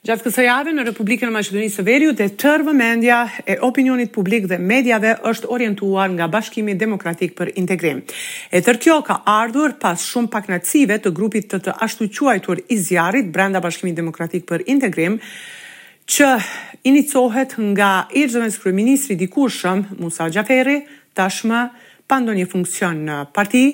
Gjatë kësaj jave në Republikën e Maqedonisë së Veriut e tërë vëmendja e opinionit publik dhe mediave është orientuar nga Bashkimi Demokratik për Integrim. E tërë kjo ka ardhur pas shumë pakënaqësive të grupit të të ashtuquajtur i zjarrit brenda Bashkimit Demokratik për Integrim, që iniciohet nga ish-zëvendëskryeministri i dikurshëm, Musa Xhaferi, tashmë pa ndonjë funksion në parti,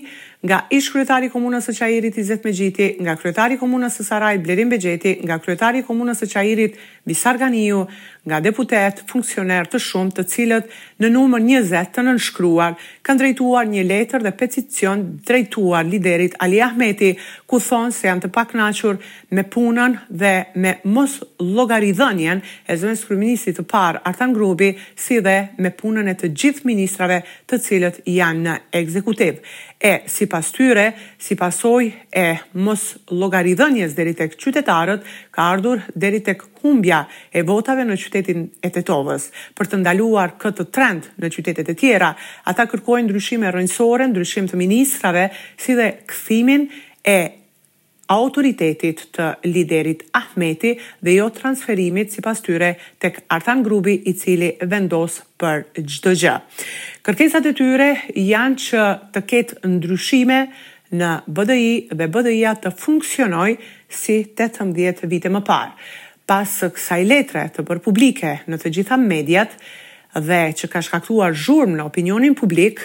nga ish-kryetari i Komunës së Çairit, Izet Mexhiti, nga kryetari i Komunës së Sarajit, Blerim Bexheti, nga kryetari i Komunës së Çairit, Visar Ganiu, nga deputetë, funksionerë të shumë të cilët në numër njëzet të nënshkruar kanë drejtuar një letër dhe peticion drejtuar liderit Ali Ahmeti ku thonë se janë të pakënaqur me punën dhe me mosllogaridhënien e zëvendëskryeministrit të parë Artan Grubi si dhe me punën e të gjithë ministrave të cilët janë në ekzekutiv e sipas tyre si pasojë e mosllogaridhënies deri tek qytetarët ka ardhur deri tek humbja e votave në qytetin e Tetovës për të ndaluar këtë trend në qytetet e tjera ata kërkojnë ndryshime rrënjësore ndryshim të ministrave si dhe kthimin e autoritetit të liderit Ahmeti dhe jo transferimit sipas tyre tek Artan Grubi i cili vendos për çdo gjë. Kërkesat e tyre janë që të ketë ndryshime në BDI dhe BDI-ja të funksionojë si tetëmbëdhjetë vite më parë. Pas kësaj letre të bërë publike në të gjitha mediat dhe që ka shkaktuar zhurmë në opinionin publik,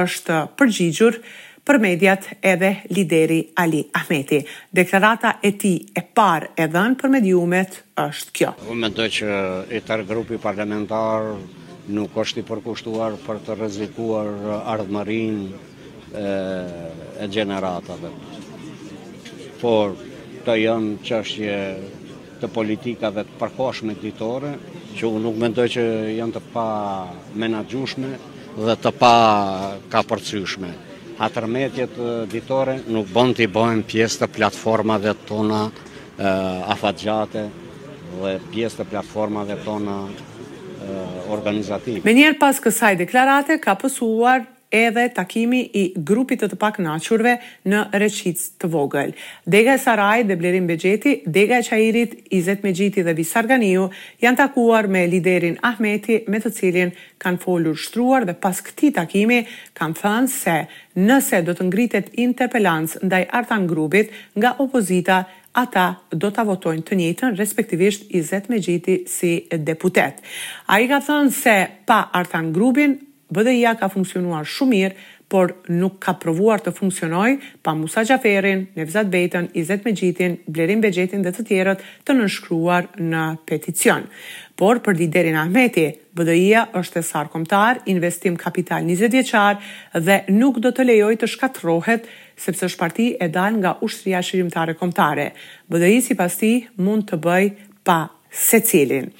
është përgjigjur për mediat edhe lideri Ali Ahmeti. Deklarata e tij e parë e dhënë për mediumet është kjo. Unë mendoj që i tërë grupi parlamentar nuk është i përkushtuar për të rrezikuar ardhmërinë e gjeneratave. Por këto janë çështje të politikave të përkohshme ditore, që unë nuk mendoj që janë të pamenaxhueshme dhe të pakapërcyeshme. Hatërmetjet ditore nuk bën t'i bëjmë pjesë të platformave tona afatgjate dhe pjesë të platformave tona organizative. Menjëherë pas kësaj deklarate ka pasuar edhe takimi i grupit të të pakënaqurve në Reçicë të Vogël. Dega e Sarajit dhe Blerim Bexheti, Dega e Çairit, Izet Mexhiti dhe Visar Ganiu janë takuar me liderin Ahmeti me të cilin kanë folur shtruar dhe pas këtij takimi kanë thënë se nëse do të ngritet interpelancë ndaj Artan Grubit nga opozita ata do ta votojnë të njëjtën respektivisht Izet Mexhiti si deputet. Ai ka thënë se pa Artan Grubin BDI-ja ka funksionuar shumë mirë, por nuk ka provuar të funksionojë pa Musa Xhaferrin, Nevzat Bejtën, Izet Mexhitin, Blerim Bexhetin dhe të tjerët të nënshkruar në peticion. Por për liderin Ahmeti, BDI-ja është thesar kombëtar, investim kapital njëzet vjeçar dhe nuk do të lejojë të shkatërrohet, sepse është parti e dalë nga ushtria çlirimtare kombëtare. BDI sipas tij mund të bëjë pa secilin.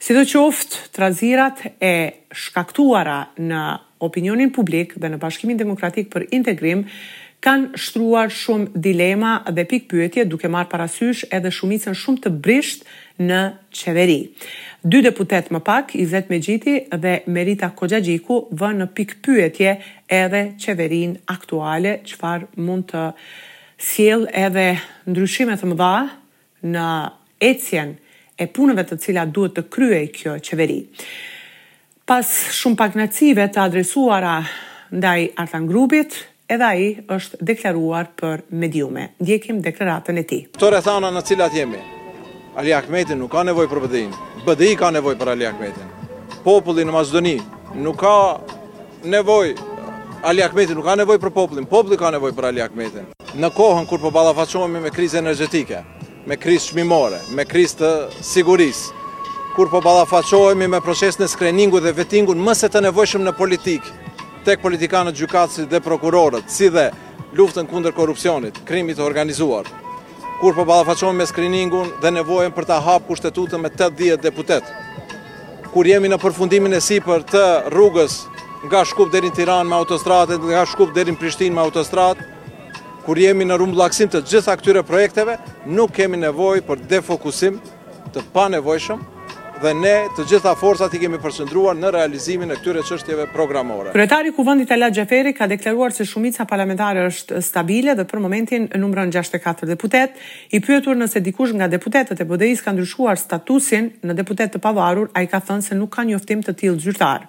Sidoqoftë, trazirat e shkaktuara në opinionin publik dhe në Bashkimin Demokratik për Integrim kanë shtruar shumë dilema dhe pikëpyetje duke marrë parasysh edhe shumicën shumë të brishtë në Qeveri. Dy deputetë më pak, Izet Mexhiti dhe Merita Koxhaxhiku vënë në pikëpyetje edhe Qeverinë aktuale, çfarë mund të sjellë edhe ndryshime të mëdha në ecjen e punëve të cilat duhet të kryejë kjo qeveri. Pas shumë pakënaqësive të adresuara ndaj Artan Grubit, edhe ai është deklaruar për mediume. Ndjekim deklaratën e tij. Këto rrethana në të cilat jemi, Ali Ahmeti nuk ka nevojë për BDI-n, BDI ka nevojë për Ali Ahmetin. Populli në Maqedoni nuk ka nevojë, Ali Ahmeti nuk ka nevojë për popullin, populli ka nevojë për Ali Ahmetin. Në kohën kur po ballafaqohemi me krizë energjetike, me krizë çmimore, me krizë të sigurisë, kur po ballafaqohemi me procesin e skriningut dhe vetingut më se të nevojshëm në politikë, tek politikanët gjykatësit dhe prokurorët, si dhe luftën kundër korrupsionit, krimit të organizuar, kur po ballafaqohemi me skriningun dhe nevojën për ta hapë Kushtetutën me tetëdhjetë deputetë, Kur jemi në përfundimin e sipër të rrugës nga Shkup deri në Tiranë me autostradë, nga Shkup deri në Prishtinë me autostradë, kur jemi në rrumbullakësim të gjitha këtyre projekteve, nuk kemi nevojë për defokusim të panevojshëm dhe ne të gjitha forcat i kemi përqendruar në realizimin e këtyre çështjeve programore. Kryetari i Kuvendit Talat Xhaferi ka deklaruar se shumica parlamentare është stabile dhe për momentin numëron gjashtëdhjetë e katër deputetë, I pyetur nëse dikush nga deputetët e BDI-së ka ndryshuar statusin në deputet të pavarur, ai ka thënë se nuk ka njoftim të tillë zyrtar.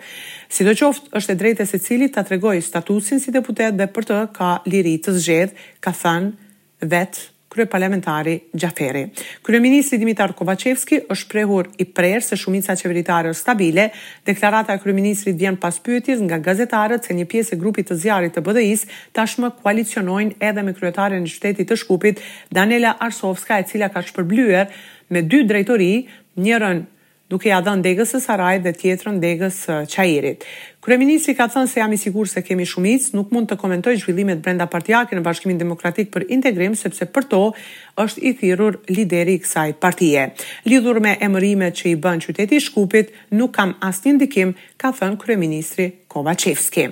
Sidoqoftë, është e drejtë e secilit ta tregojë statusin si deputet dhe për të ka liri të zgjedhë, ka thënë vetë kryeparlamentari Xhaferi. Kryeministri Dimitar Kovaçevski është shprehur i prerë se shumica qeveritare është stabile. Deklarata e kryeministrit vjen pas pyetjes nga gazetarët se një pjesë e grupit të zjarrit të BDI-së tashmë koalicionojnë edhe me kryetaren e qytetit të Shkupit, Danela Arsovska e cila ka shpërblyer me dy drejtori, njërën duke ia dhënë degës së Sarajit dhe tjetrën degës së Çairit. Kryeministri ka thënë se jam i sigurt se kemi shumicë, nuk mund të komentoj zhvillimet brendapartiake në Bashkimin Demokratik për Integrim sepse për to është i thirrur lideri i kësaj partie. Lidhur me emërimet që i bën qyteti i Shkupit, nuk kam asnjë ndikim, ka thënë kryeministri Kovaçevski.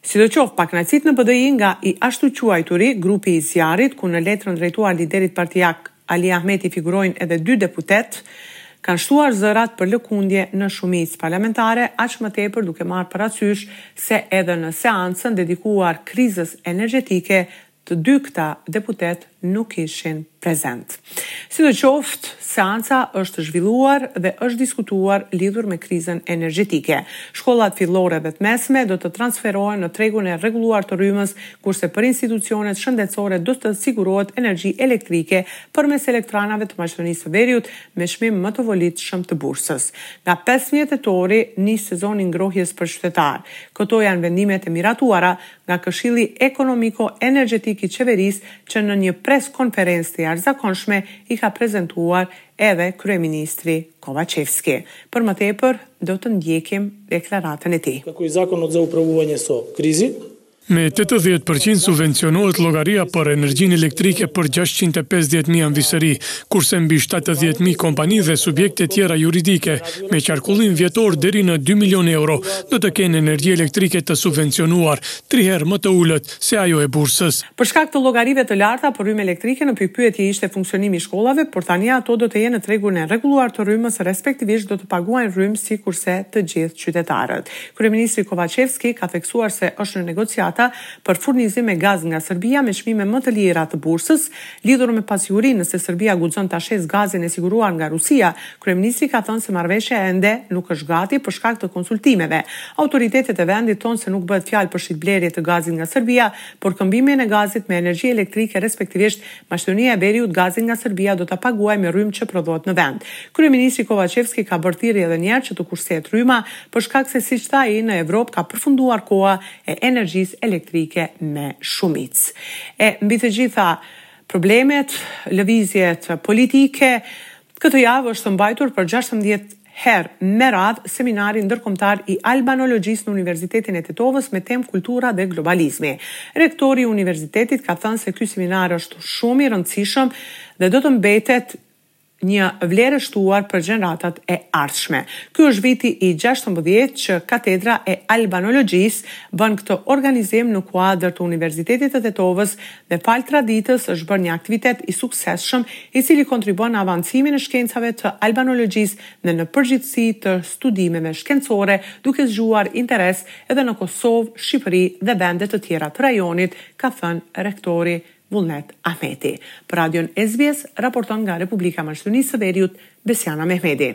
Sidoqoftë, pakënaqësitë në BDI nga i ashtuquajturi Grupi i Zjarrit, ku në letrën drejtuar liderit partiak, Ali Ahmeti figurojnë edhe dy deputetë, kanë shtuar zërat për lëkundje në shumicë parlamentare, aq më tepër duke marrë parasysh se edhe në seancën dedikuar krizës energjetike, Të dy këta deputetë nuk ishin prezent. Sidoqoftë, seanca është zhvilluar dhe është diskutuar lidhur me krizën energjetike. Shkollat fillore dhe të mesme do të transferohen në tregun e rregulluar të rrymës, kurse për institucionet shëndetësore do të sigurohet energji elektrike përmes elektranave të Maqedonisë së Veriut me çmim më të volitshëm të bursës. Nga pesëmbëdhjetë tetori nis sezoni i ngrohjes për qytetarë. Këto janë vendimet e miratuara nga Këshilli Ekonomiko-Energjetik i Qeverisë që në një pres konferencë të jashtëzakonshme i ka prezentuar edhe kryeministri Kovaçevski. Për më tepër do të ndjekim deklaratën e tij. Me tetëdhjetë për qind subvencionohet llogaria për energjinë elektrike për gjashtëqind e pesëdhjetë mijë amvisëri, kurse mbi shtatëdhjetë mijë kompani dhe subjekte tjera juridike me qarkullim vjetor deri në dy milionë euro do të kenë energji elektrike të subvencionuar tri herë më të ulët se ajo e bursës. Për shkak të llogarive të larta për rrymë elektrike në pikëpyetje ishte funksionimi i shkollave, por tani ato do të jenë në tregun e rregulluar të rrymës respektivisht do të paguajnë rrymë sikurse të gjithë qytetarët. Kryeministri Kovaçevski ka theksuar se është në negociata për furnizim me gaz nga Serbia me çmime më të lira të bursës, Lidhur me pasigurinë nëse Serbia guxon ta shesë gazin e siguruar nga Rusia, kryeministri ka thënë se marrëveshja ende nuk është gati për shkak të konsultimeve. Autoritetet e vendit thonë se nuk bëhet fjalë për shitblerje të gazit nga Serbia, por këmbimin e gazit me energji elektrike respektivisht Maqedonia e Veriut gazin nga Serbia do ta paguajë me rrymë që prodhohet në vend. Kryeministri Kovaçevski ka bërë thirrje edhe një herë që të kursehet rryma për shkak se siç tha ai në Evropë ka përfunduar koha e energjisë elektrike me shumicë. E mbi të gjitha problemet, lëvizjet politike, këtë javë është mbajtur për gjashtëmbëdhjetë herë me radhë Seminari Ndërkombëtar i Albanologjisë në Universitetin e Tetovës me temë Kultura dhe Globalizmi. Rektori i Universitetit ka thënë se ky seminar është shumë i rëndësishëm dhe do të mbetet një vlerë e shtuar për gjeneratat e ardhshme. Ky është viti i gjashtëmbëdhjetë që Katedra e Albanologjisë bën këtë organizim në kuadër të Universitetit të Tetovës dhe falë traditës është bërë një aktivitet i suksesshëm i cili kontribuon avancimin e shkencave të albanologjisë dhe në përgjithësi të studimeve shkencore duke zgjuar interes edhe në Kosovë, Shqipëri dhe vende të tjera të rajonit, ka thënë rektori. Vullnet Ameti. Për radion SBS raporton nga Republika e Maqedonisë së Veriut, Besjana Mehmedi.